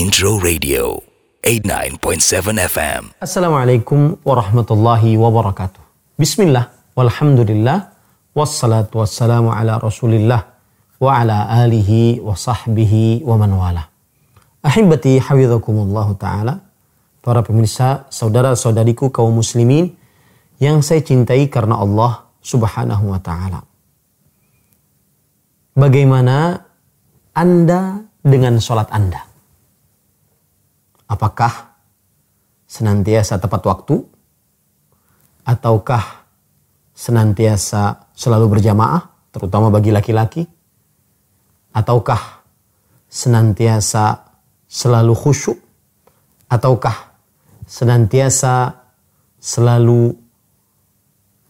Intro Radio 89.7 FM. Assalamualaikum warahmatullahi wabarakatuh. Bismillah, walhamdulillah, wassalatu wassalamu ala rasulillah, wa ala alihi wa sahbihi wa man wala. Ahibati hafidhakumullah ta'ala, para pemirsa, saudara-saudariku kaum muslimin yang saya cintai karena Allah subhanahu wa ta'ala. Bagaimana Anda dengan sholat Anda? Apakah senantiasa tepat waktu? Ataukah senantiasa selalu berjamaah, terutama bagi laki-laki? Ataukah senantiasa selalu khusyuk? Ataukah senantiasa selalu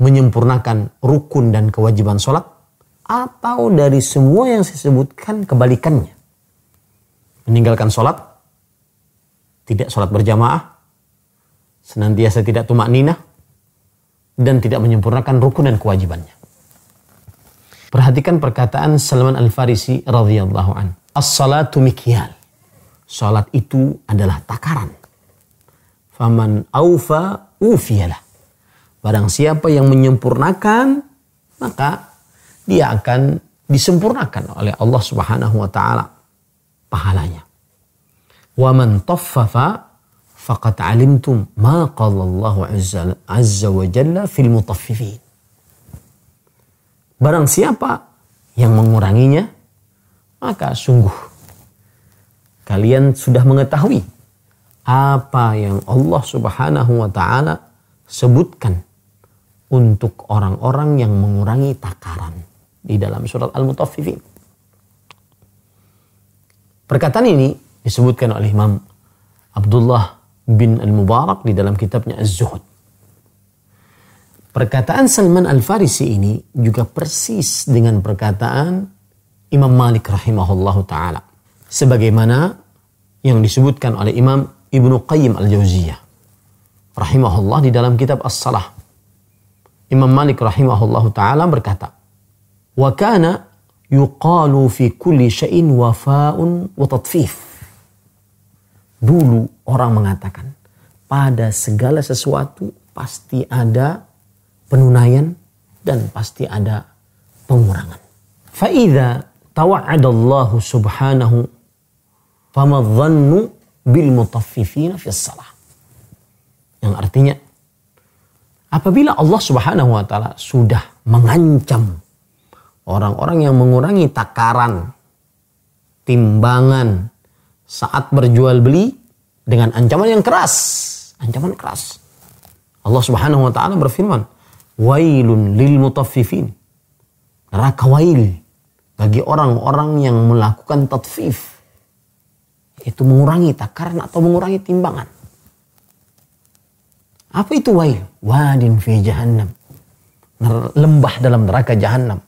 menyempurnakan rukun dan kewajiban sholat? Atau dari semua yang saya sebutkan kebalikannya? Meninggalkan sholat tidak sholat berjamaah, senantiasa tidak tumak ninah, dan tidak menyempurnakan rukun dan kewajibannya. Perhatikan perkataan Salman Al-Farisi radhiyallahu an. As-salatu mikyal. Salat itu adalah takaran. Faman aufa ufiyalah. Barang siapa yang menyempurnakan, maka dia akan disempurnakan oleh Allah Subhanahu wa taala pahalanya. Faqad alimtum ma qala Allah azza, azza wa jalla fil mutaffifin. Barang siapa yang menguranginya, maka sungguh kalian sudah mengetahui apa yang Allah Subhanahu wa taala sebutkan untuk orang-orang yang mengurangi takaran di dalam surat Al-Mutaffifin. Perkataan ini disebutkan oleh Imam Abdullah bin Al-Mubarak di dalam kitabnya Az-Zuhud. Perkataan Salman Al-Farisi ini juga persis dengan perkataan Imam Malik rahimahullah taala. Sebagaimana yang disebutkan oleh Imam Ibnu Qayyim Al-Jauziyah rahimahullah di dalam kitab As-Salah. Imam Malik rahimahullah taala berkata, "Wa kana yuqalu fi kulli syai'in wafa'un wa tatfif." Dulu orang mengatakan, pada segala sesuatu pasti ada penunaian dan pasti ada pengurangan. Fa'idha tawa'adallahu subhanahu bil mutaffifina fi salah. Yang artinya, apabila Allah subhanahu wa ta'ala sudah mengancam orang-orang yang mengurangi takaran, timbangan, saat berjual beli dengan ancaman yang keras. Ancaman keras. Allah Subhanahu wa taala berfirman, "Wailun lil mutaffifin." Neraka wail bagi orang-orang yang melakukan tatfif. Itu mengurangi takaran atau mengurangi timbangan. Apa itu wail? Wadin fi jahannam. Lembah dalam neraka jahannam.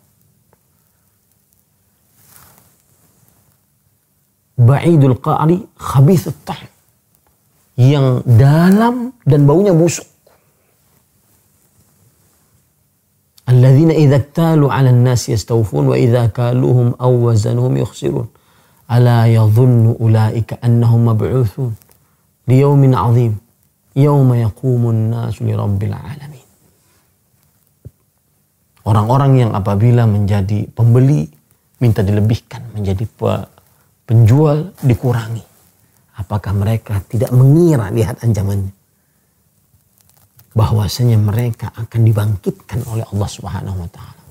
Ba'idul qa'ri khabithut tahm yang dalam dan baunya busuk. Alladzina idza talu 'ala an-nasi yastawfun wa idza kaluhum aw wazanuhum yukhsirun. Ala yadhunnu ulaika annahum mab'utsun liyaumin 'adzim yauma yaqumun nasu li rabbil alamin. Orang-orang yang apabila menjadi pembeli minta dilebihkan menjadi penjual dikurangi. Apakah mereka tidak mengira lihat ancamannya? Bahwasanya mereka akan dibangkitkan oleh Allah Subhanahu wa taala.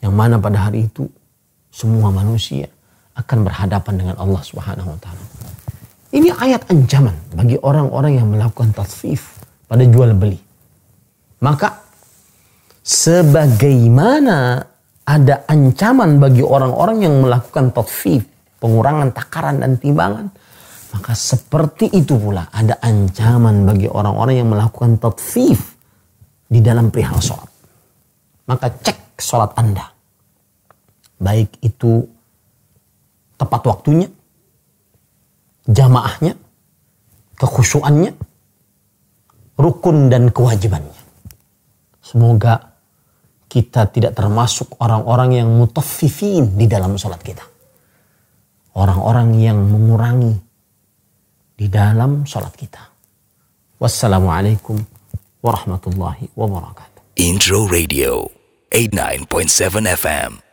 Yang mana pada hari itu semua manusia akan berhadapan dengan Allah Subhanahu wa taala. Ini ayat ancaman bagi orang-orang yang melakukan tasfif pada jual beli. Maka sebagaimana ada ancaman bagi orang-orang yang melakukan tatfif, pengurangan takaran dan timbangan, maka seperti itu pula ada ancaman bagi orang-orang yang melakukan tatfif di dalam perihal sholat. Maka cek sholat Anda. Baik itu tepat waktunya, jamaahnya, kekhusyuannya, rukun dan kewajibannya. Semoga kita tidak termasuk orang-orang yang mutaffifin di dalam sholat kita. orang-orang yang mengurangi di dalam sholat kita. Wassalamualaikum warahmatullahi wabarakatuh. Intro Radio 89.7 FM.